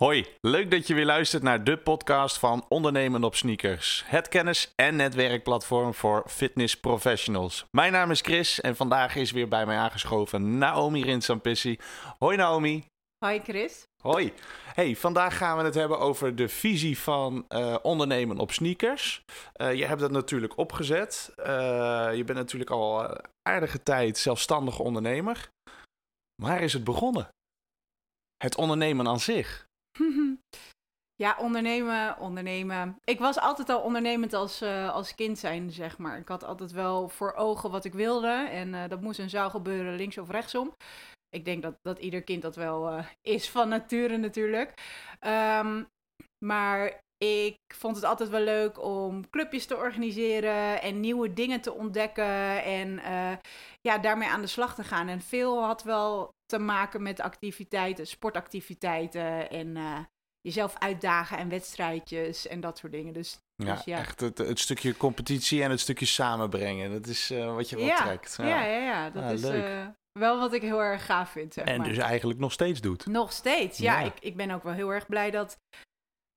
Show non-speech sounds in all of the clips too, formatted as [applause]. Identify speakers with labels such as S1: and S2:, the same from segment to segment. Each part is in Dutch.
S1: Hoi, leuk dat je weer luistert naar de podcast van Ondernemen op Sneakers. Het kennis- en netwerkplatform voor fitness professionals. Mijn naam is Chris en vandaag is weer bij mij aangeschoven Naomi Rinsampissi. Hoi Naomi.
S2: Hoi Chris.
S1: Hoi. Hey, vandaag gaan we het hebben over de visie van uh, ondernemen op sneakers. Uh, je hebt dat natuurlijk opgezet. Uh, je bent natuurlijk al aardige tijd zelfstandig ondernemer. Waar is het begonnen? Het ondernemen aan zich. [laughs]
S2: Ja, ondernemen, ondernemen. Ik was altijd al ondernemend als, uh, als kind zijn, zeg maar. Ik had altijd wel voor ogen wat ik wilde. En uh, dat moest en zou gebeuren links of rechtsom. Ik denk dat, dat ieder kind dat wel uh, is van nature natuurlijk. Um, maar ik vond het altijd wel leuk om clubjes te organiseren en nieuwe dingen te ontdekken. En ja, daarmee aan de slag te gaan. En veel had wel te maken met activiteiten, sportactiviteiten en uh, jezelf uitdagen en wedstrijdjes en dat soort dingen. Dus
S1: ja,
S2: dus ja.
S1: echt het, het, stukje competitie en het stukje samenbrengen. Dat is uh, wat je wel
S2: ja.
S1: trekt.
S2: Ja, ja, ja. ja. Dat is uh, wel wat ik heel erg gaaf vind. Zeg
S1: en
S2: maar.
S1: dus eigenlijk nog steeds doet.
S2: Nog steeds, ja. Ik, ik ben ook wel heel erg blij dat,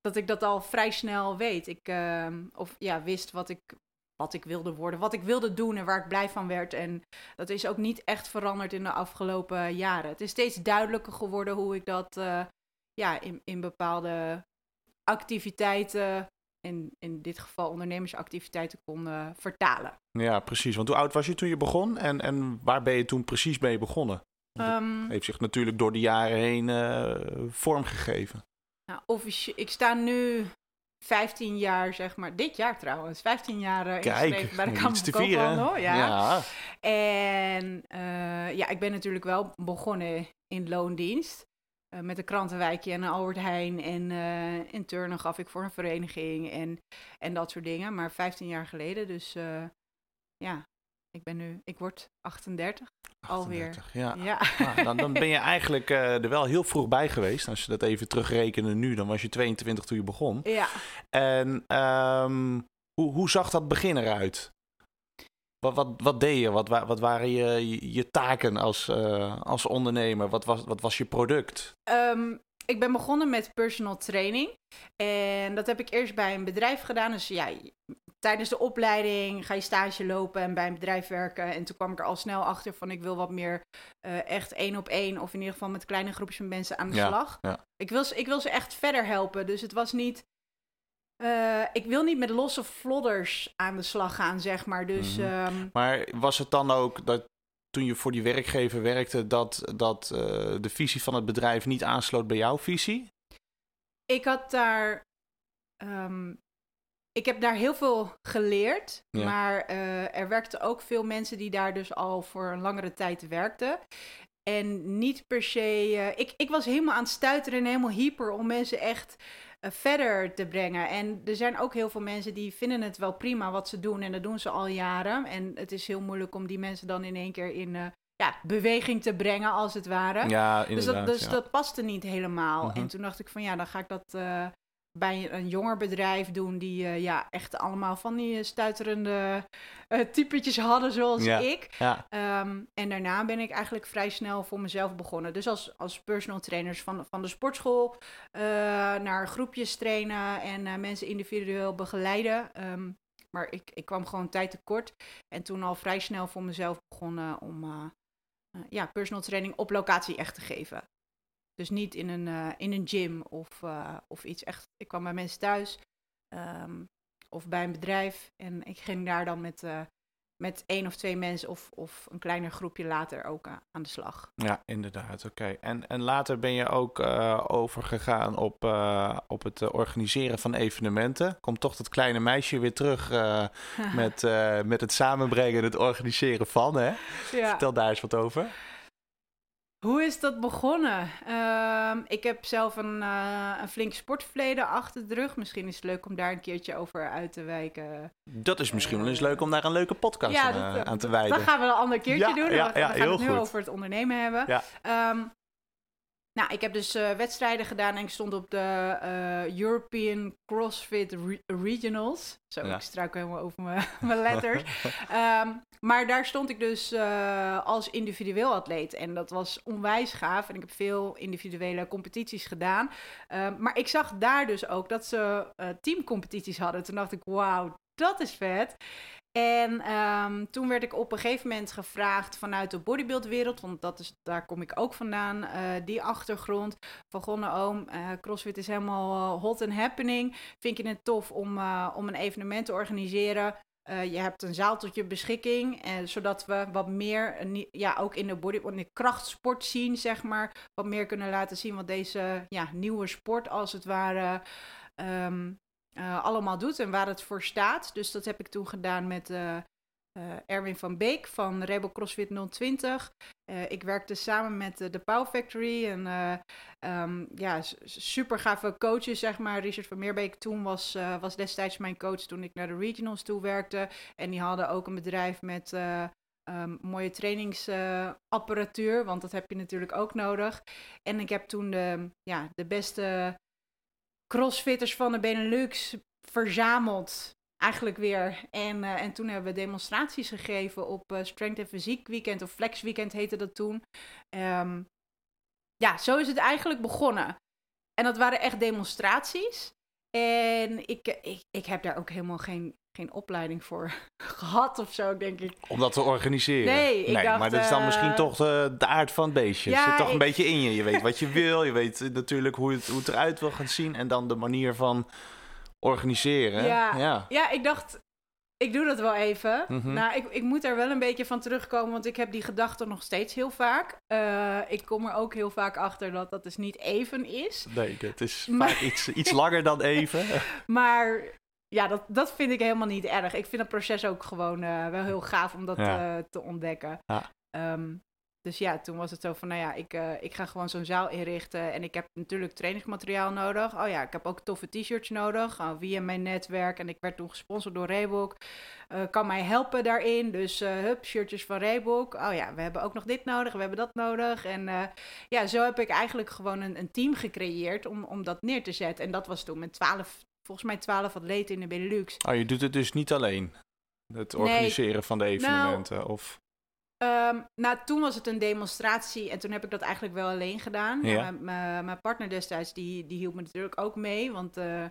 S2: dat ik dat al vrij snel weet. Ik, ehm, of ja, wist wat ik, wat ik wilde worden, wat ik wilde doen en waar ik blij van werd. En dat is ook niet echt veranderd in de afgelopen jaren. Het is steeds duidelijker geworden hoe ik dat uh, ja, in, in bepaalde activiteiten, in, in dit geval ondernemersactiviteiten, kon uh, vertalen.
S1: Ja, precies. Want hoe oud was je toen je begon en, en waar ben je toen precies mee begonnen? Um, heeft zich natuurlijk door de jaren heen uh, vormgegeven.
S2: Nou, officie- ik sta nu 15 jaar, zeg maar, dit jaar trouwens, 15 jaar uh, ingeschreven bij de Kamer van Koophandel. Ja. ja. En uh, ja, ik ben natuurlijk wel begonnen in loondienst. Uh, met een krantenwijkje en een Albert Heijn. En in turnen gaf ik voor een vereniging en, en dat soort dingen. Maar 15 jaar geleden, dus ja, ik ben nu, ik word 38.
S1: 38,
S2: alweer.
S1: Ja. ja. Nou, dan, dan ben je eigenlijk uh, er wel heel vroeg bij geweest. Als je dat even terugrekenen nu, dan was je 22 toen je begon.
S2: Ja.
S1: En um, hoe, hoe zag dat begin eruit? Wat, wat, wat deed je? Wat, wat waren je, je taken als, uh, als ondernemer? Wat was, wat was je product?
S2: Um, ik ben begonnen met personal training. En dat heb ik eerst bij een bedrijf gedaan. Dus ja, tijdens de opleiding ga je stage lopen en bij een bedrijf werken. En toen kwam ik er al snel achter van ik wil wat meer uh, echt één op één. Of in ieder geval met kleine groepjes van mensen aan de
S1: ja,
S2: slag.
S1: Ja.
S2: Ik, wil, ik wil ze echt verder helpen. Dus het was niet... Uh, ik wil niet met losse flodders aan de slag gaan, zeg maar. Dus,
S1: Mhm.
S2: um,
S1: Maar was het dan ook dat toen je voor die werkgever werkte, dat, dat uh, de visie van het bedrijf niet aansloot bij jouw visie?
S2: ik had daar. Um, ik heb daar heel veel geleerd.
S1: Ja.
S2: Maar uh, er werkten ook veel mensen die daar dus al voor een langere tijd werkten. En niet per se. Uh, ik, ik was helemaal aan het stuiteren en helemaal hyper om mensen echt uh, verder te brengen. En er zijn ook heel veel mensen die vinden het wel prima wat ze doen. En dat doen ze al jaren. En het is heel moeilijk om die mensen dan in één keer in ja, beweging te brengen, als het ware.
S1: Ja,
S2: dus dat, dus
S1: ja.
S2: dat paste niet helemaal.
S1: Mhm.
S2: En toen dacht ik van ja, dan ga ik dat uh, bij een jonger bedrijf doen. Die uh, ja, echt allemaal van die stuiterende uh, typetjes hadden zoals
S1: ja.
S2: ik.
S1: Ja.
S2: Um, en daarna ben ik eigenlijk vrij snel voor mezelf begonnen. Dus als, als personal trainers van, van de sportschool uh, naar groepjes trainen en mensen individueel begeleiden. Um, maar ik, ik kwam gewoon tijd tekort. En toen al vrij snel voor mezelf begonnen om ja, personal training op locatie echt te geven. Dus niet in een, uh, in een gym of, uh, of iets echt. Ik kwam bij mensen thuis um, of bij een bedrijf en ik ging daar dan met, uh, met één of twee mensen of, of een kleiner groepje later ook aan de slag.
S1: Ja, inderdaad. Oké. Okay. En, en later ben je ook overgegaan op, op het organiseren van evenementen. Komt toch dat kleine meisje weer terug [laughs] met, met het samenbrengen en het organiseren van. Hè?
S2: Ja.
S1: Vertel daar eens wat over.
S2: Hoe is dat begonnen? Uh, ik heb zelf een, uh, een flink sportverleden achter de rug. Misschien is het leuk om daar een keertje over uit te wijken.
S1: Dat is misschien wel eens leuk om daar een leuke podcast
S2: ja,
S1: aan,
S2: dat,
S1: aan te wijden.
S2: Dat gaan we een ander keertje
S1: ja,
S2: doen.
S1: Ja,
S2: we, gaan het nu
S1: goed.
S2: over het ondernemen hebben. Um, nou, ik heb dus uh, wedstrijden gedaan en ik stond op de uh, European CrossFit Re Regionals. Zo, ja. ik struikel helemaal over mijn [laughs] letters. um, [laughs] maar daar stond ik dus uh, als individueel atleet. En dat was onwijs gaaf. En ik heb veel individuele competities gedaan. Um, maar ik zag daar dus ook dat ze teamcompetities hadden. Toen dacht ik, wauw, dat is vet. En um, toen werd ik op een gegeven moment gevraagd vanuit de bodybuildwereld, want dat is, daar kom ik ook vandaan, uh, die achtergrond. Van Gonne Oom, uh, CrossFit is helemaal uh, hot and happening. Vind je het tof om, om een evenement te organiseren? je hebt een zaal tot je beschikking, zodat we wat meer, ja, ook in de body, in de krachtsport zien, zeg maar, wat meer kunnen laten zien wat deze ja, nieuwe sport als het ware um, uh, allemaal doet en waar het voor staat. Dus dat heb ik toen gedaan met uh, uh, Erwin van Beek van Rebel CrossFit 020. ik werkte samen met de Power Factory en um, ja, super gave coaches, zeg maar. Richard van Meerbeek toen was, was destijds mijn coach toen ik naar de regionals toe werkte. En die hadden ook een bedrijf met... Um, mooie trainingsapparatuur, want dat heb je natuurlijk ook nodig. En ik heb toen de, ja, de beste crossfitters van de Benelux verzameld. Eigenlijk weer. En, uh, en toen hebben we demonstraties gegeven op uh, Strength and Physique Weekend, of Flex Weekend heette dat toen. Um, ja, zo is het eigenlijk begonnen. En dat waren echt demonstraties. En ik, ik, ik heb daar ook helemaal geen geen opleiding voor [laughs] gehad of zo, denk ik.
S1: Om dat te organiseren?
S2: Nee, ik dacht,
S1: maar dat is dan misschien eh, toch de, de, aard van het beestje. Ja, zit toch een beetje in je. Je weet wat je [laughs] wil, je weet natuurlijk hoe het, hoe het eruit wil gaan zien... en dan de manier van organiseren.
S2: Ja, ja. ja ik dacht, ik doe dat wel even. Mhm. Nou, ik, ik moet er wel een beetje van terugkomen, want ik heb die gedachten nog steeds heel vaak. Uh, ik kom er ook heel vaak achter dat dat dus niet even is.
S1: Nee, het is vaak iets, iets langer dan [laughs] even.
S2: maar ja, dat, dat vind ik helemaal niet erg. Ik vind het proces ook gewoon uh, wel heel gaaf om dat ja. uh, te ontdekken. Ja. Um, dus ja, toen was het zo van, nou ja, ik, uh, ik ga gewoon zo'n zaal inrichten. En ik heb natuurlijk trainingsmateriaal nodig. Oh ja, ik heb ook toffe t-shirts nodig. Uh, via mijn netwerk. En ik werd toen gesponsord door Reebok. Uh, kan mij helpen daarin. Dus hup, shirtjes van Reebok. Oh ja, we hebben ook nog dit nodig. We hebben dat nodig. En ja, zo heb ik eigenlijk gewoon een, een team gecreëerd om, om dat neer te zetten. En dat was toen met twaalf volgens mij twaalf atleten in de Benelux.
S1: Oh, je doet het dus niet alleen? Het organiseren van de evenementen? Nou, of...
S2: Um, nou, toen was het een demonstratie en toen heb ik dat eigenlijk wel alleen gedaan. Ja. Mijn partner destijds, die, die hielp me natuurlijk ook mee, want uh,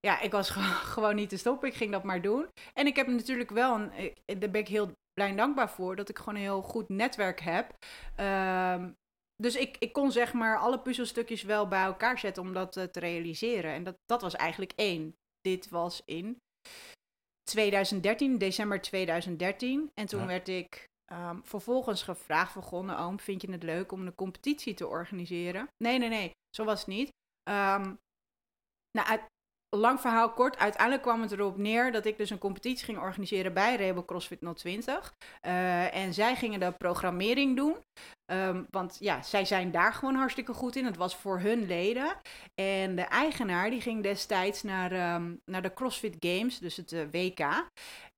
S2: ja, ik was [laughs] gewoon niet te stoppen. Ik ging dat maar doen. En ik heb natuurlijk wel, een, daar ben ik heel blij en dankbaar voor, dat ik gewoon een heel goed netwerk heb. Um, dus ik, ik kon zeg maar alle puzzelstukjes wel bij elkaar zetten om dat uh, te realiseren. En dat, dat was eigenlijk één. Dit was in 2013, december 2013. En toen werd ik um, vervolgens gevraagd van Gonne Oom, vind je het leuk om een competitie te organiseren? Nee, nee, nee, zo was het niet. Um, nou, lang verhaal kort, uiteindelijk kwam het erop neer dat ik dus een competitie ging organiseren bij Rebel CrossFit 020. Uh, en zij gingen de programmering doen. Um, want ja, zij zijn daar gewoon hartstikke goed in. Het was voor hun leden. En de eigenaar die ging destijds naar, um, naar de CrossFit Games, dus het uh, WK,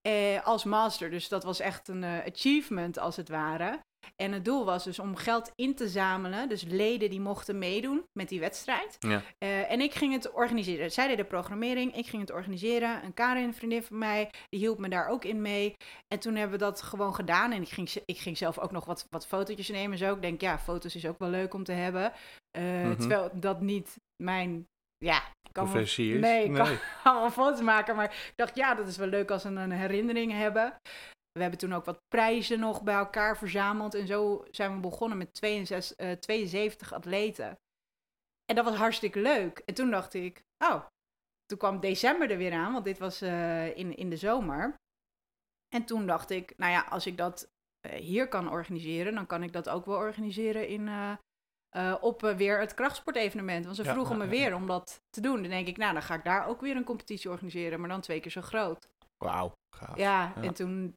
S2: uh, als master. Dus dat was echt een achievement als het ware. En het doel was dus om geld in te zamelen. Dus leden die mochten meedoen met die wedstrijd. Ja. Uh, en ik ging het organiseren. Zij deed de programmering, ik ging het organiseren. Een Karin, een vriendin van mij, die hielp me daar ook in mee. En toen hebben we dat gewoon gedaan. En ik ging, ik ging zelf ook nog wat, wat fotootjes nemen. Zo, ik denk, ja, foto's is ook wel leuk om te hebben. Uh, mm-hmm. Terwijl dat niet mijn ja,
S1: kan Professie
S2: is? Nee, ik nee. [laughs] kan wel foto's maken. Maar ik dacht, ja, dat is wel leuk als we een herinnering hebben. We hebben toen ook wat prijzen nog bij elkaar verzameld. En zo zijn we begonnen met 62, uh, 72 atleten. En dat was hartstikke leuk. En toen dacht ik, oh, toen kwam december er weer aan, want dit was uh, in, in de zomer. En toen dacht ik, nou ja, als ik dat uh, hier kan organiseren, dan kan ik dat ook wel organiseren in, op weer het krachtsportevenement. Want ze vroegen me weer om dat te doen. Dan denk ik, nou, dan ga ik daar ook weer een competitie organiseren, maar dan twee keer zo groot.
S1: Wauw,
S2: gaaf. Ja, en toen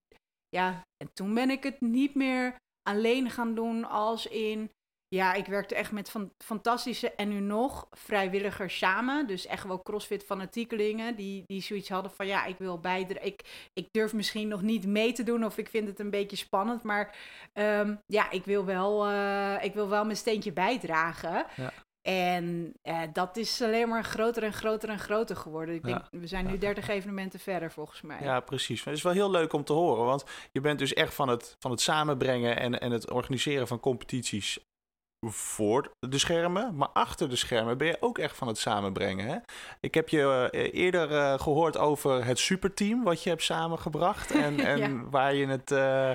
S2: ja, en toen ben ik het niet meer alleen gaan doen als in, Ja, ik werkte echt met van, fantastische en nu nog vrijwilligers samen. Dus echt wel crossfit fanatiekelingen die, die zoiets hadden van ja, ik wil bijdragen. Ik, ik durf misschien nog niet mee te doen of ik vind het een beetje spannend. Maar ehm, ja, ik wil, wel, uh, ik wil wel mijn steentje bijdragen. Ja. En uh, dat is alleen maar groter en groter en groter geworden. Ik denk, we zijn nu 30 evenementen verder volgens mij.
S1: Ja, precies. Het is wel heel leuk om te horen, want je bent dus echt van het, van het samenbrengen en, en het organiseren van competities voor de schermen, maar achter de schermen ben je ook echt van het samenbrengen. Hè? Ik heb je uh, eerder uh, gehoord over het superteam wat je hebt samengebracht en, [laughs] en waar je het. Uh,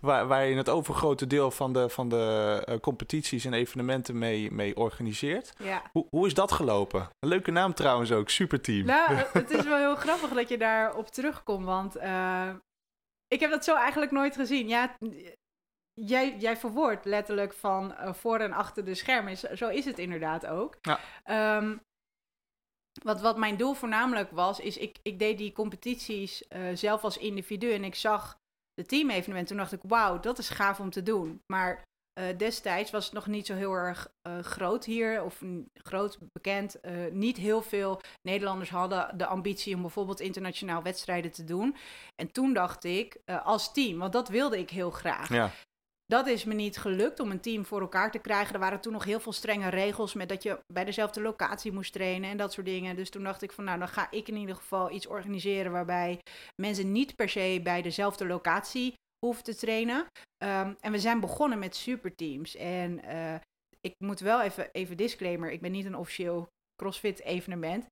S1: waar, waar je het overgrote deel van de, van de competities en evenementen mee, mee organiseert.
S2: Ja.
S1: Hoe, hoe is dat gelopen? Een leuke naam trouwens ook, Superteam.
S2: Nou, [laughs] het is wel heel grappig dat je daarop terugkomt, want ik heb dat zo eigenlijk nooit gezien. Ja, jij, jij verwoordt letterlijk van uh, voor en achter de schermen. Zo is het inderdaad ook.
S1: Ja.
S2: Um, wat, wat mijn doel voornamelijk was, is ik, ik deed die competities uh, zelf als individu en ik zag de teamevenementen. Toen dacht ik, wauw, dat is gaaf om te doen. Maar uh, destijds was het nog niet zo heel erg groot hier, of groot bekend. niet heel veel Nederlanders hadden de ambitie om bijvoorbeeld internationaal wedstrijden te doen. En toen dacht ik, als team, want dat wilde ik heel graag.
S1: Ja.
S2: Dat is me niet gelukt om een team voor elkaar te krijgen. Er waren toen nog heel veel strenge regels met dat je bij dezelfde locatie moest trainen en dat soort dingen. Dus toen dacht ik van nou, dan ga ik in ieder geval iets organiseren waarbij mensen niet per se bij dezelfde locatie hoeven te trainen. Um, en we zijn begonnen met superteams. En uh, ik moet wel even, even disclaimer, ik ben niet een officieel CrossFit evenement.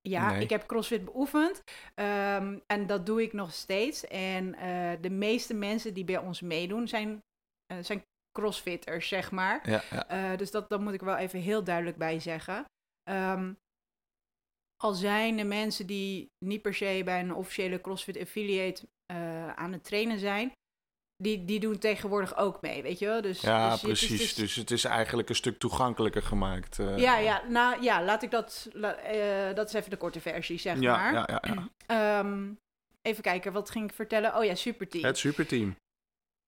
S2: Ja,
S1: Nee.
S2: ik heb CrossFit beoefend um, en dat doe ik nog steeds. En uh, de meeste mensen die bij ons meedoen zijn uh, zijn crossfitters, zeg maar.
S1: Ja, ja.
S2: Uh, dus dat, dat moet ik wel even heel duidelijk bij zeggen. Um, al zijn de mensen die niet per se bij een officiële CrossFit affiliate uh, aan het trainen zijn, die, die doen tegenwoordig ook mee, weet je wel? Dus,
S1: ja,
S2: dus,
S1: precies. Het is, dus... het is eigenlijk een stuk toegankelijker gemaakt. Uh,
S2: ja, ja, nou ja, laat ik dat. La, uh, dat is even de korte versie, zeg
S1: ja,
S2: maar.
S1: Ja, ja, ja.
S2: um, even kijken, wat ging ik vertellen? Oh ja, superteam.
S1: Het superteam.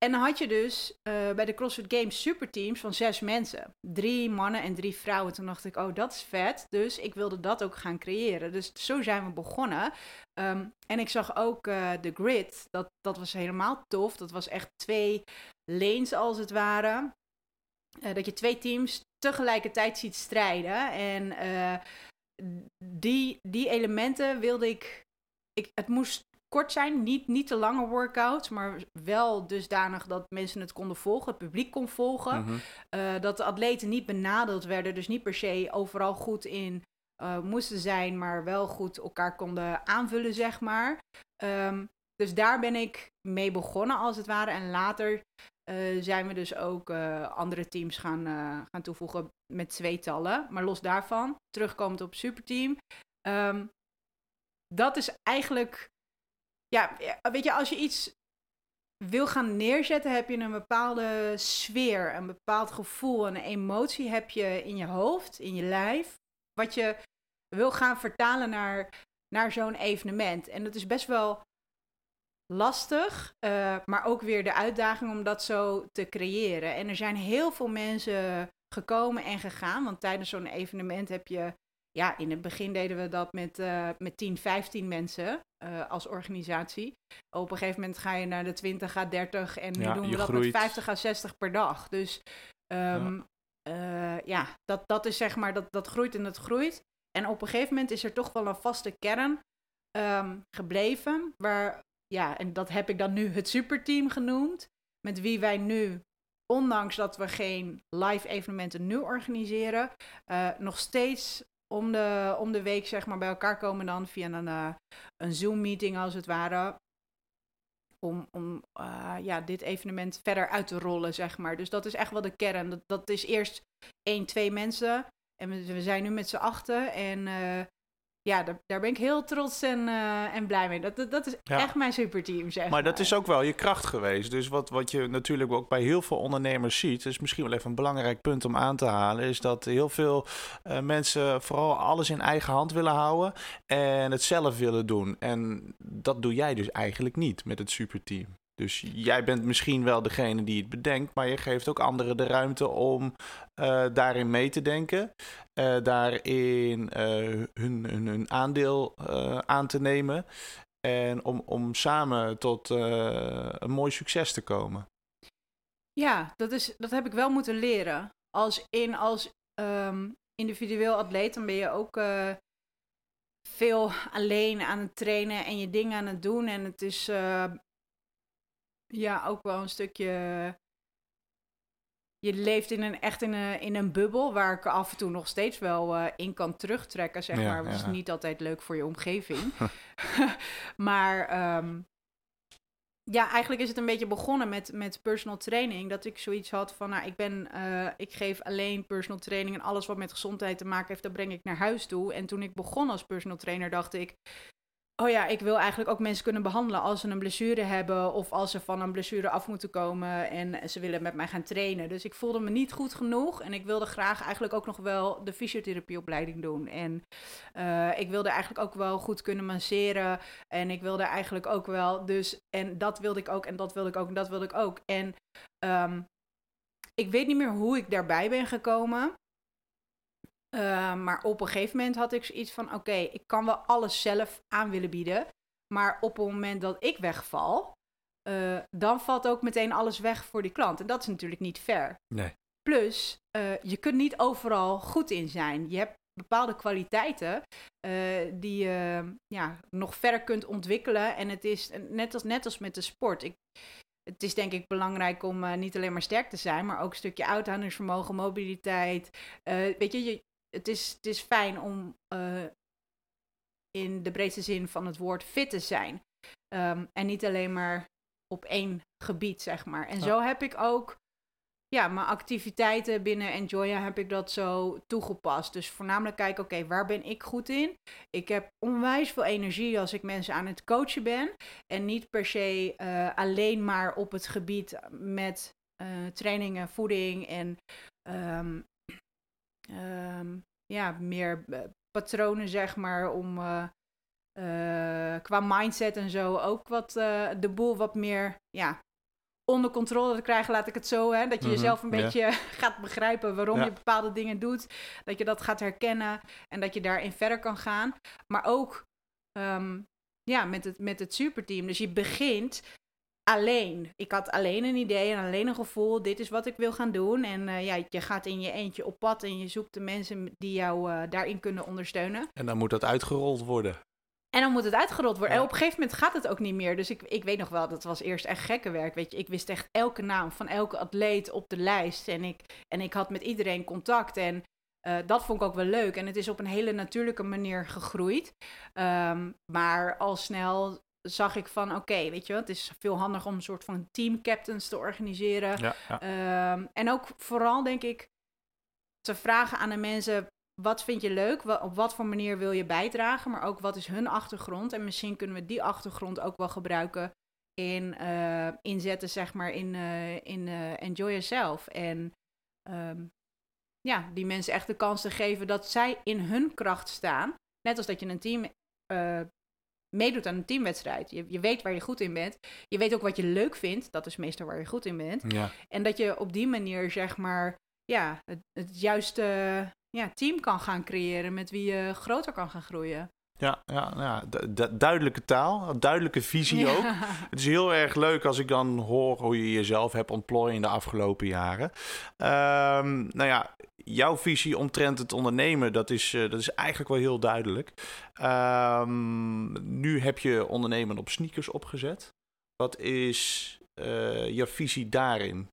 S2: En dan had je dus uh, bij de CrossFit Games superteams van zes mensen. Drie mannen en drie vrouwen. Toen dacht ik, oh, dat is vet. Dus ik wilde dat ook gaan creëren. Dus zo zijn we begonnen. Um, en ik zag ook uh, de grid. Dat, dat was helemaal tof. Dat was echt twee lanes als het ware. Uh, dat je twee teams tegelijkertijd ziet strijden. En die, die elementen wilde ik, ik... Het moest kort zijn, niet, niet te lange workouts, maar wel dusdanig dat mensen het konden volgen, het publiek kon volgen.
S1: Mhm.
S2: Mm -hmm. uh, dat de atleten niet benadeeld werden, dus niet per se overal goed in uh, moesten zijn, maar wel goed elkaar konden aanvullen, zeg maar. Um, dus daar ben ik mee begonnen, als het ware. En later uh, zijn we dus ook andere teams gaan, gaan toevoegen met tweetallen. Maar los daarvan, terugkomend op superteam. Um, dat is eigenlijk ja, weet je, als je iets wil gaan neerzetten, heb je een bepaalde sfeer, een bepaald gevoel, een emotie heb je in je hoofd, in je lijf, wat je wil gaan vertalen naar, naar zo'n evenement. En dat is best wel lastig, uh, maar ook weer de uitdaging om dat zo te creëren. En er zijn heel veel mensen gekomen en gegaan, want tijdens zo'n evenement heb je ja, in het begin deden we dat met, uh, met 10, 15 mensen uh, als organisatie. Op een gegeven moment ga je naar de 20 à 30 en nu doen we dat
S1: groeit.
S2: met 50 à 60 per dag. Dus um, ja, uh, ja dat, dat is zeg maar, dat, dat groeit en dat groeit. En op een gegeven moment is er toch wel een vaste kern um, gebleven. Waar, ja, en dat heb ik dan nu het superteam genoemd. Met wie wij nu ondanks dat we geen live evenementen nu organiseren, uh, nog steeds om de, om de week zeg maar bij elkaar komen dan via een, uh, een Zoom-meeting als het ware. Om, om uh, ja, dit evenement verder uit te rollen, zeg maar. Dus dat is echt wel de kern. Dat, dat is eerst één, twee mensen. En we, we zijn nu met z'n achten. En uh, ja, daar, daar, ben ik heel trots en, uh, en blij mee. Dat, dat, dat is ja. echt mijn superteam, zeg maar.
S1: Maar dat is ook wel je kracht geweest. Dus wat, wat je natuurlijk ook bij heel veel ondernemers ziet... is misschien wel even een belangrijk punt om aan te halen... is dat heel veel uh, mensen vooral alles in eigen hand willen houden... en het zelf willen doen. En dat doe jij dus eigenlijk niet met het superteam. Dus jij bent misschien wel degene die het bedenkt, maar je geeft ook anderen de ruimte om uh, daarin mee te denken, uh, daarin uh, hun, hun, hun, aandeel aan te nemen en om, om samen tot een mooi succes te komen.
S2: Ja, dat, is, dat heb ik wel moeten leren. Als in als um, individueel atleet, dan ben je ook veel alleen aan het trainen en je dingen aan het doen. En het is ja ook wel een stukje. Je leeft in een, echt in een, in een bubbel waar ik af en toe nog steeds wel uh, in kan terugtrekken, zeg ja, maar. Dat ja. is niet altijd leuk voor je omgeving. [laughs] [laughs] maar um, ja, eigenlijk is het een beetje begonnen met, met personal training. Dat ik zoiets had van, nou, ik ben, uh, ik geef alleen personal training en alles wat met gezondheid te maken heeft, dat breng ik naar huis toe. En toen ik begon als personal trainer, dacht ik, oh ja, ik wil eigenlijk ook mensen kunnen behandelen als ze een blessure hebben of als ze van een blessure af moeten komen en ze willen met mij gaan trainen. Dus ik voelde me niet goed genoeg en ik wilde graag eigenlijk ook nog wel de fysiotherapieopleiding doen. En uh, ik wilde eigenlijk ook wel goed kunnen masseren en ik wilde eigenlijk ook wel, dus, en dat wilde ik ook en dat wilde ik ook en dat wilde ik ook. En um, ik weet niet meer hoe ik daarbij ben gekomen. Uh, maar op een gegeven moment had ik zoiets van: oké, ik kan wel alles zelf aan willen bieden. Maar op het moment dat ik wegval, uh, dan valt ook meteen alles weg voor die klant. En dat is natuurlijk niet fair.
S1: Nee.
S2: Plus, uh, je kunt niet overal goed in zijn. Je hebt bepaalde kwaliteiten die je ja, nog verder kunt ontwikkelen. En het is net als, net als met de sport. Ik, het is denk ik belangrijk om uh, niet alleen maar sterk te zijn, maar ook een stukje uithoudingsvermogen, mobiliteit. Uh, weet je, je, het is, het is fijn om uh, in de breedste zin van het woord fit te zijn. Um, en niet alleen maar op één gebied, zeg maar. En zo heb ik ook ja, mijn activiteiten binnen Enjoya heb ik dat zo toegepast. Dus voornamelijk kijken, oké, okay, waar ben ik goed in? Ik heb onwijs veel energie als ik mensen aan het coachen ben. En niet per se uh, alleen maar op het gebied met uh, trainingen, voeding en um, um, ja, meer uh, patronen, zeg maar, om uh, uh, qua mindset en zo ook wat de boel wat meer ja, onder controle te krijgen, laat ik het zo. Hè? Dat je mm -hmm, jezelf een yeah. beetje [laughs] gaat begrijpen waarom ja. je bepaalde dingen doet. Dat je dat gaat herkennen en dat je daarin verder kan gaan. Maar ook um, ja, met, het, met het superteam. Dus je begint alleen. Ik had alleen een idee en alleen een gevoel. Dit is wat ik wil gaan doen. En uh, ja, je gaat in je eentje op pad en je zoekt de mensen die jou uh, daarin kunnen ondersteunen.
S1: En dan moet dat uitgerold worden.
S2: En dan moet het uitgerold worden. Ja. En op een gegeven moment gaat het ook niet meer. Dus ik, ik weet nog wel, dat was eerst echt gekke werk. Weet je, ik wist echt elke naam van elke atleet op de lijst. En ik, en ik had met iedereen contact. En uh, dat vond ik ook wel leuk. En het is op een hele natuurlijke manier gegroeid. Um, maar al snel zag ik van, oké, okay, weet je wat, het is veel handiger om een soort van team captains te organiseren.
S1: Ja, ja.
S2: Um, en ook vooral, denk ik, te vragen aan de mensen, wat vind je leuk? Op wat voor manier wil je bijdragen? Maar ook wat is hun achtergrond? En misschien kunnen we die achtergrond ook wel gebruiken in uh, inzetten, zeg maar, in, uh, in uh, Enjoy Yourself. En um, ja, die mensen echt de kans te geven dat zij in hun kracht staan. Net als dat je een team meedoet aan een teamwedstrijd. Je, je weet waar je goed in bent. Je weet ook wat je leuk vindt. Dat is meestal waar je goed in bent.
S1: Ja.
S2: En dat je op die manier, zeg maar, ja, het, het juiste ja, team kan gaan creëren met wie je groter kan gaan groeien.
S1: Ja, ja, ja. Du duidelijke taal, duidelijke visie ja. ook. [laughs] Het is heel erg leuk als ik dan hoor hoe je jezelf hebt ontplooien in de afgelopen jaren. Um, nou ja, jouw visie omtrent het ondernemen, dat is, uh, dat is eigenlijk wel heel duidelijk. Um, nu heb je ondernemen op sneakers opgezet. Wat is uh, jouw visie daarin?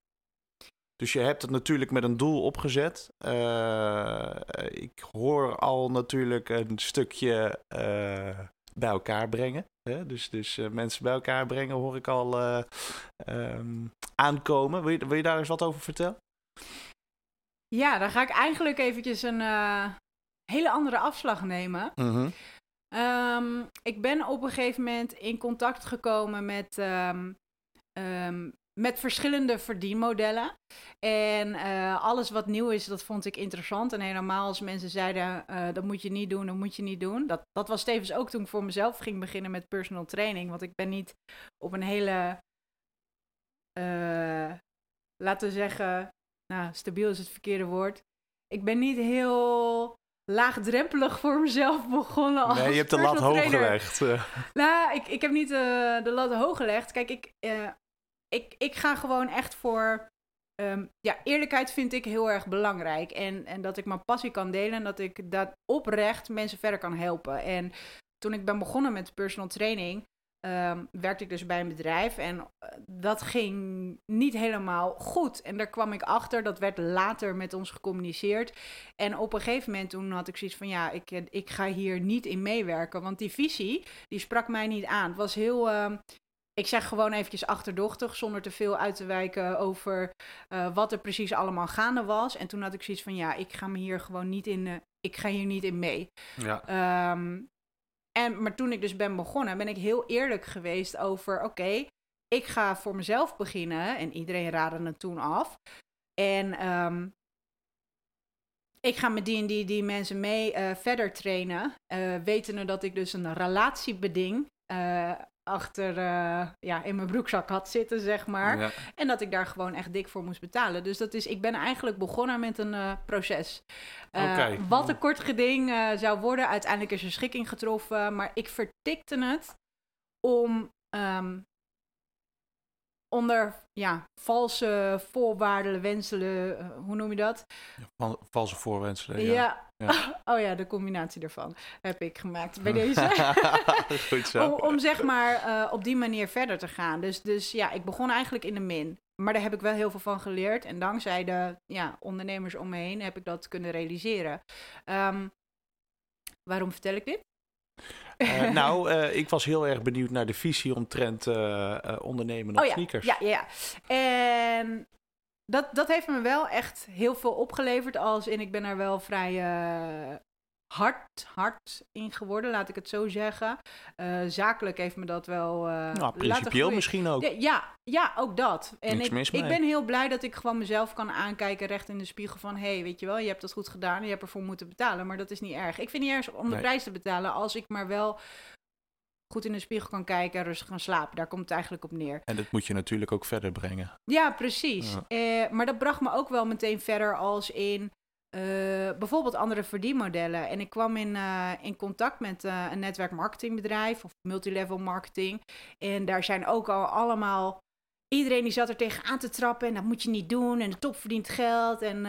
S1: Dus je hebt het natuurlijk met een doel opgezet. Uh, ik hoor al natuurlijk een stukje bij elkaar brengen. Hè? Dus, dus mensen bij elkaar brengen hoor ik al um, aankomen. Wil je, wil je, daar eens wat over vertellen?
S2: Ja, dan ga ik eigenlijk eventjes een hele andere afslag nemen.
S1: -hmm.
S2: um, ik ben op een gegeven moment in contact gekomen met... Um, met verschillende verdienmodellen. En uh, alles wat nieuw is, dat vond ik interessant. En helemaal als mensen zeiden, uh, dat moet je niet doen, dat moet je niet doen. Dat, dat was tevens ook toen ik voor mezelf ging beginnen met personal training. Want ik ben niet op een hele eh, laten we zeggen, nou, stabiel is het verkeerde woord. Ik ben niet heel laagdrempelig voor mezelf begonnen als
S1: Nee, je hebt de lat hoog gelegd. eh.
S2: Nou, ik, ik heb niet eh, de lat hoog gelegd. Kijk, ik, eh, ik, ik ga gewoon echt voor... ehm, ja, eerlijkheid vind ik heel erg belangrijk. En, en dat ik mijn passie kan delen en dat ik dat oprecht mensen verder kan helpen. En toen ik ben begonnen met personal training, ehm, werkte ik dus bij een bedrijf. En eh, dat ging niet helemaal goed. En daar kwam ik achter, dat werd later met ons gecommuniceerd. En op een gegeven moment toen had ik zoiets van, ja, ik, eh, ik ga hier niet in meewerken. Want die visie, die sprak mij niet aan. Het was heel... ehm, ik zeg gewoon eventjes achterdochtig, zonder te veel uit te wijken over eh, wat er precies allemaal gaande was. En toen had ik zoiets van, ja, ik ga me hier gewoon niet in, ik ga hier niet in mee.
S1: Ja.
S2: Ehm, en, maar toen ik dus ben begonnen, ben ik heel eerlijk geweest over, oké, ik ga voor mezelf beginnen. En iedereen raadde het toen af. En ehm, ik ga met die en die, die mensen mee eh, verder trainen. eh wetende dat ik dus een relatiebeding eh, achter eh, ja, in mijn broekzak had zitten, zeg maar.
S1: Ja.
S2: En dat ik daar gewoon echt dik voor moest betalen. Dus dat is, ik ben eigenlijk begonnen met een eh, proces. Eh. Wat een kort geding zou worden. Uiteindelijk is er schikking getroffen. Maar ik vertikte het om ehm, onder ja, valse voorwaarden, wenselen, eh, hoe noem je dat?
S1: Val- Valse voorwenselen.
S2: Ja.
S1: Ja. Ja. [laughs]
S2: Oh ja, de combinatie daarvan heb ik gemaakt bij deze. [laughs]
S1: Goed zo.
S2: om, om zeg maar eh, op die manier verder te gaan. Dus, dus ja, ik begon eigenlijk in de min. Maar daar heb ik wel heel veel van geleerd. En dankzij de ja, ondernemers om me heen heb ik dat kunnen realiseren. Ehm, waarom vertel ik dit?
S1: Eh, [laughs] nou, eh, ik was heel erg benieuwd naar de visie omtrent eh, ondernemen op
S2: oh ja,
S1: sneakers.
S2: ja, ja, ja. En dat, dat heeft me wel echt heel veel opgeleverd. Als in, ik ben er wel vrij hard, hard in geworden, laat ik het zo zeggen. Eh, zakelijk heeft me dat wel.
S1: Nou,
S2: laten
S1: principieel misschien ook.
S2: Ja, ja, ja, ook dat. En
S1: Niks
S2: ik,
S1: mis
S2: ik
S1: mee.
S2: ben heel blij dat ik gewoon mezelf kan aankijken recht in de spiegel van... hé, hey, weet je wel, je hebt dat goed gedaan, je hebt ervoor moeten betalen. Maar dat is niet erg. Ik vind niet erg om de
S1: Nee.
S2: prijs te betalen als ik maar wel goed in de spiegel kan kijken en rustig kan slapen. Daar komt het eigenlijk op neer.
S1: En dat moet je natuurlijk ook verder brengen.
S2: Ja, precies.
S1: Ja.
S2: Eh, maar dat bracht me ook wel meteen verder als in eh, bijvoorbeeld andere verdienmodellen. En ik kwam in, eh, in contact met eh, een netwerkmarketingbedrijf of multilevel marketing. En daar zijn ook al allemaal. Iedereen die zat er tegenaan te trappen en dat moet je niet doen. En de top verdient geld en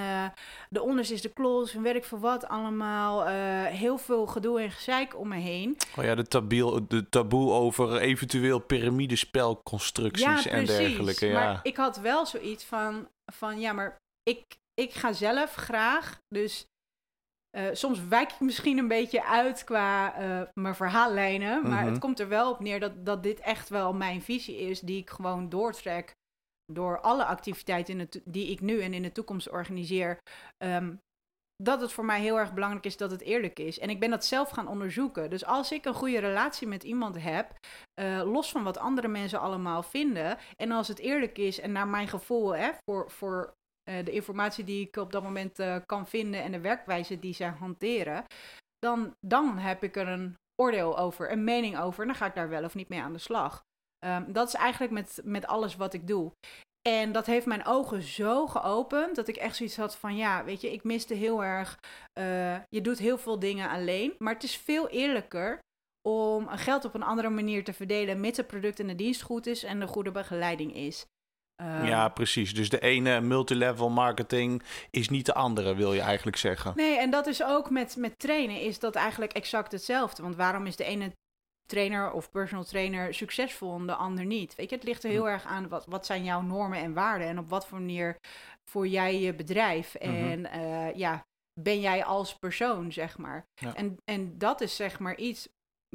S2: de onderste is de klos en ik veel wat allemaal. Heel veel gedoe en gezeik om me heen.
S1: Oh ja, de, tabiel, de taboe over eventueel piramidespelconstructies en dergelijke. Ja.
S2: Maar ik had wel zoiets van, van ja, maar ik, ik ga zelf graag. Dus eh, soms wijk ik misschien een beetje uit qua eh, mijn verhaallijnen. Maar
S1: Mhm.
S2: het komt er wel op neer dat, dat dit echt wel mijn visie is, die ik gewoon doortrek. Door alle activiteiten in het, die ik nu en in de toekomst organiseer. ehm, dat het voor mij heel erg belangrijk is dat het eerlijk is. En ik ben dat zelf gaan onderzoeken. Dus als ik een goede relatie met iemand heb, eh, los van wat andere mensen allemaal vinden. En als het eerlijk is en naar mijn gevoel, hè, voor, voor de informatie die ik op dat moment eh, kan vinden en de werkwijze die zij hanteren, dan, dan heb ik er een oordeel over, een mening over. En dan ga ik daar wel of niet mee aan de slag. Ehm, dat is eigenlijk met, met alles wat ik doe. En dat heeft mijn ogen zo geopend dat ik echt zoiets had van ja, weet je, ik miste heel erg. eh, je doet heel veel dingen alleen, maar het is veel eerlijker om geld op een andere manier te verdelen, mits het product en de dienst goed is en de goede begeleiding is. Ehm,
S1: ja, precies. Dus de ene multilevel marketing is niet de andere, wil je eigenlijk zeggen.
S2: Nee, en dat is ook met, met trainen, is dat eigenlijk exact hetzelfde. Want waarom is de ene trainer of personal trainer succesvol en de ander niet? Weet je, het ligt er heel
S1: Hm.
S2: erg aan wat, wat zijn jouw normen en waarden en op wat voor manier voor jij je bedrijf.
S1: Mhm.
S2: En eh, ja, ben jij als persoon, zeg maar.
S1: Ja.
S2: En, en dat is zeg maar iets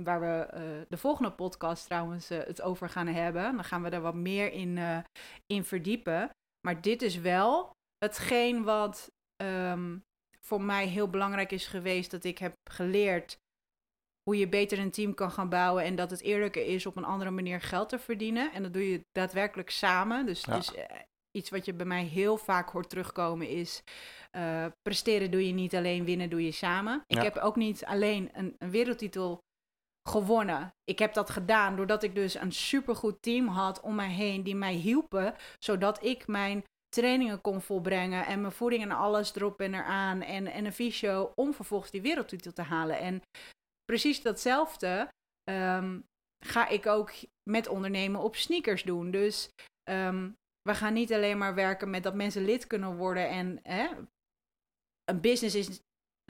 S2: waar we eh, de volgende podcast trouwens eh, het over gaan hebben. Dan gaan we er wat meer in, eh, in verdiepen. Maar dit is wel hetgeen wat ehm, voor mij heel belangrijk is geweest. Dat ik heb geleerd hoe je beter een team kan gaan bouwen. En dat het eerlijker is op een andere manier geld te verdienen. En dat doe je daadwerkelijk samen. Dus,
S1: Ja.
S2: dus eh, iets wat je bij mij heel vaak hoort terugkomen is... presteren doe je niet alleen, winnen doe je samen. Ik
S1: Ja.
S2: heb ook niet alleen een, een wereldtitel gewonnen. Ik heb dat gedaan doordat ik dus een supergoed team had om mij heen die mij hielpen, zodat ik mijn trainingen kon volbrengen en mijn voeding en alles erop en eraan en, en een visio om vervolgens die wereldtitel te halen. En precies datzelfde ehm, ga ik ook met ondernemen op sneakers doen. Dus ehm, we gaan niet alleen maar werken met dat mensen lid kunnen worden en hè, een business is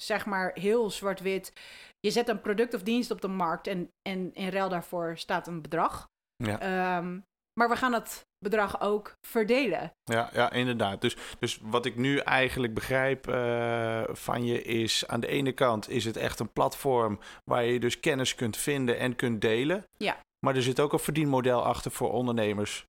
S2: zeg maar heel zwart-wit. Je zet een product of dienst op de markt en, en in ruil daarvoor staat een bedrag.
S1: Ja.
S2: Ehm, maar we gaan dat bedrag ook verdelen.
S1: Ja, ja inderdaad. Dus, dus wat ik nu eigenlijk begrijp uh, van je is... aan de ene kant is het echt een platform... waar je dus kennis kunt vinden en kunt delen.
S2: Ja.
S1: Maar er zit ook een verdienmodel achter voor ondernemers.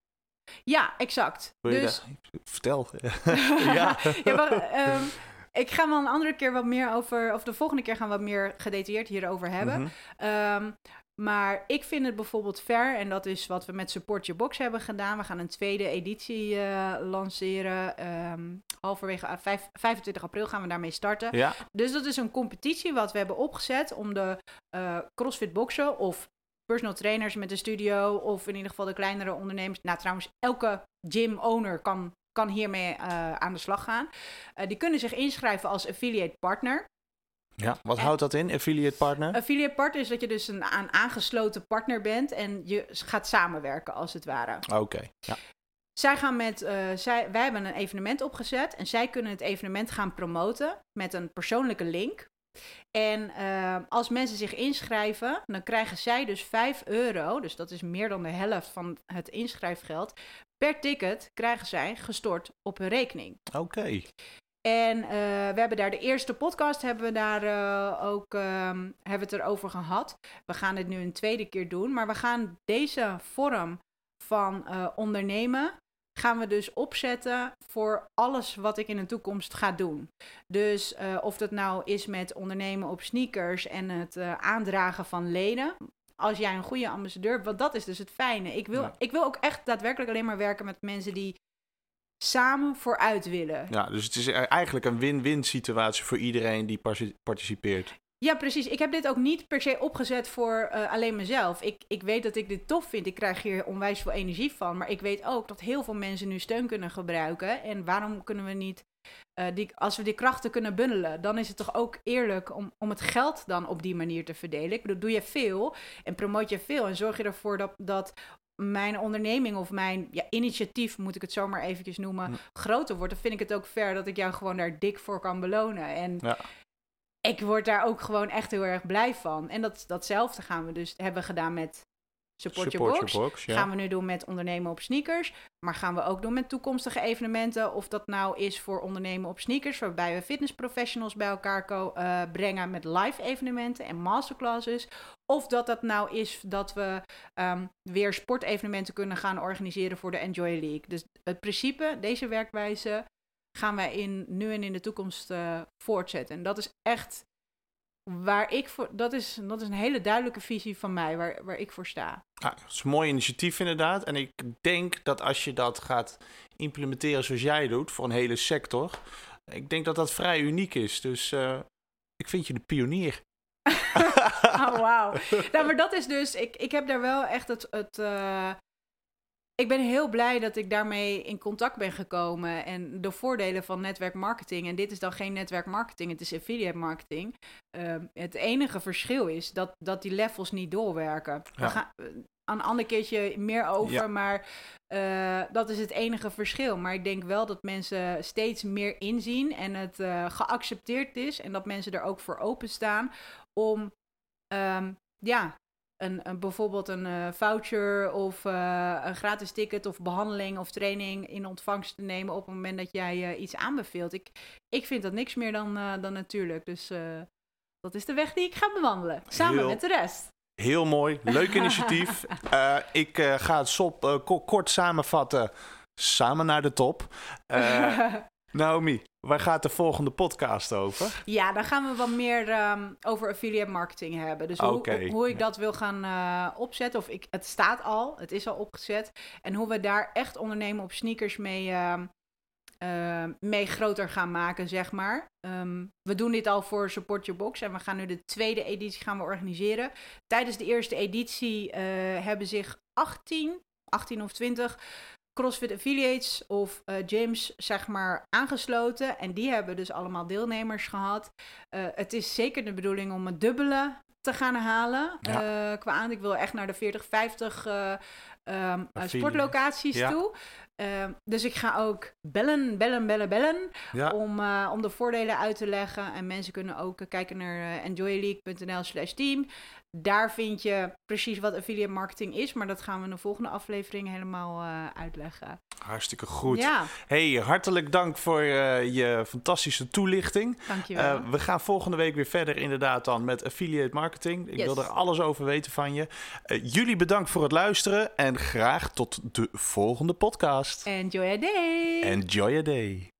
S2: Ja, exact.
S1: Wil je
S2: dus...
S1: dat? Vertel. [laughs] [laughs]
S2: ja. ja maar, um, ik ga wel een andere keer wat meer over... of de volgende keer gaan we wat meer gedetailleerd hierover hebben.
S1: Mhm.
S2: Um, maar ik vind het bijvoorbeeld fair, en dat is wat we met Support Your Box hebben gedaan. We gaan een tweede editie uh, lanceren. Um, halverwege uh, 5, 25 april gaan we daarmee starten.
S1: Ja.
S2: Dus dat is een competitie wat we hebben opgezet om de uh, CrossFit boxen of personal trainers met een studio of in ieder geval de kleinere ondernemers. Nou, trouwens, elke gym owner kan, kan hiermee uh, aan de slag gaan. Uh, die kunnen zich inschrijven als affiliate partner.
S1: Ja, wat en, houdt dat in, affiliate partner?
S2: Affiliate partner is dat je dus een, aangesloten partner bent en je gaat samenwerken als het ware.
S1: Oké, okay, ja.
S2: Zij gaan met, uh, zij, wij hebben een evenement opgezet en zij kunnen het evenement gaan promoten met een persoonlijke link. En uh, als mensen zich inschrijven, dan krijgen zij dus 5 euro, dus dat is meer dan de helft van het inschrijfgeld. Per ticket krijgen zij gestort op hun rekening.
S1: Oké. Okay.
S2: En uh, we hebben daar de eerste podcast hebben we daar uh, ook um, hebben het erover gehad. We gaan het nu een tweede keer doen, maar we gaan deze vorm van uh, ondernemen gaan we dus opzetten voor alles wat ik in de toekomst ga doen. Dus of dat nou is met ondernemen op sneakers en het aandragen van leden. Als jij een goede ambassadeur want dat is dus het fijne. Ik wil, ja. ik wil ook echt daadwerkelijk alleen maar werken met mensen die samen vooruit willen.
S1: Ja, dus het is eigenlijk een win-win situatie voor iedereen die participeert.
S2: Ja, precies. Ik heb dit ook niet per se opgezet voor uh, alleen mezelf. Ik, ik weet dat ik dit tof vind. Ik krijg hier onwijs veel energie van. Maar ik weet ook dat heel veel mensen nu steun kunnen gebruiken. En waarom kunnen we niet, uh, die, als we die krachten kunnen bundelen, dan is het toch ook eerlijk om, om het geld dan op die manier te verdelen. Ik bedoel, doe je veel en promoot je veel en zorg je ervoor dat, dat mijn onderneming of mijn ja, initiatief, moet ik het zomaar eventjes noemen, ja. groter wordt. Dan vind ik het ook fair dat ik jou gewoon daar dik voor kan belonen. En
S1: ja
S2: ik word daar ook gewoon echt heel erg blij van. En dat, datzelfde gaan we dus hebben gedaan met Support, Your Box.
S1: Your Box ja.
S2: Gaan we nu doen met ondernemen op sneakers. Maar gaan we ook doen met toekomstige evenementen. Of dat nou is voor ondernemen op sneakers. Waarbij we fitnessprofessionals bij elkaar uh, brengen met live evenementen en masterclasses. Of dat dat nou is dat we um, weer sportevenementen kunnen gaan organiseren voor de Enjoy League. Dus het principe, deze werkwijze, gaan wij in, nu en in de toekomst uh, voortzetten. En dat is echt waar ik voor. Dat is, dat is een hele duidelijke visie van mij, waar, waar ik voor sta.
S1: Ja, dat is een mooi initiatief inderdaad. En ik denk dat als je dat gaat implementeren zoals jij doet, voor een hele sector, ik denk dat dat vrij uniek is. Dus uh, ik vind je de pionier. [laughs]
S2: oh, wauw. [laughs] Nou, maar dat is dus, ik, ik heb daar wel echt het, het uh, ik ben heel blij dat ik daarmee in contact ben gekomen en de voordelen van netwerkmarketing. En dit is dan geen netwerkmarketing, het is affiliate marketing. Uh, het enige verschil is dat, dat die levels niet doorwerken.
S1: Ja.
S2: We gaan uh, een ander keertje meer over,
S1: Ja.
S2: maar uh, dat is het enige verschil. Maar ik denk wel dat mensen steeds meer inzien en het uh, geaccepteerd is en dat mensen er ook voor openstaan om um, ja, een, een, bijvoorbeeld een uh, voucher of uh, een gratis ticket of behandeling of training in ontvangst te nemen op het moment dat jij uh, iets aanbeveelt. Ik, ik vind dat niks meer dan, dan natuurlijk. Dus dat is de weg die ik ga bewandelen. Samen
S1: Heel-
S2: met de rest.
S1: Heel mooi, leuk [laughs] initiatief. Eh, ik eh, ga het sop, eh, ko- kort samenvatten. Samen naar de top. [laughs] Naomi, waar gaat de volgende podcast over?
S2: Ja, dan gaan we wat meer um, over affiliate marketing hebben. Dus hoe, hoe ik dat wil gaan uh, opzetten. Of ik, het staat al, het is al opgezet. En hoe we daar echt ondernemen op sneakers mee, um, eh, mee groter gaan maken, zeg maar. Ehm, we doen dit al voor Support Your Box en we gaan nu de tweede editie gaan we organiseren. Tijdens de eerste editie eh, hebben zich 18, 18 of 20 CrossFit affiliates of uh, gyms, zeg maar, aangesloten. En die hebben dus allemaal deelnemers gehad. Uh, het is zeker de bedoeling om het dubbele te gaan halen. Ja. Uh, qua aan, ik wil echt naar de 40, 50 um, sportlocaties ja. toe. Uh, dus ik ga ook bellen, bellen, bellen, bellen. Ja. Om, uh, om de voordelen uit te leggen. En mensen kunnen ook kijken naar uh, enjoyleague.nl slash team. Daar vind je precies wat affiliate marketing is. Maar dat gaan we in de volgende aflevering helemaal uitleggen.
S1: Hartstikke goed. Ja. Hey, hartelijk dank voor je fantastische toelichting.
S2: Dankjewel.
S1: we gaan volgende week weer verder inderdaad dan met affiliate marketing. Ik yes. wil er alles over weten van je. jullie bedankt voor het luisteren. En graag tot de volgende podcast. podcast.
S2: Enjoy a day.
S1: Enjoy a day.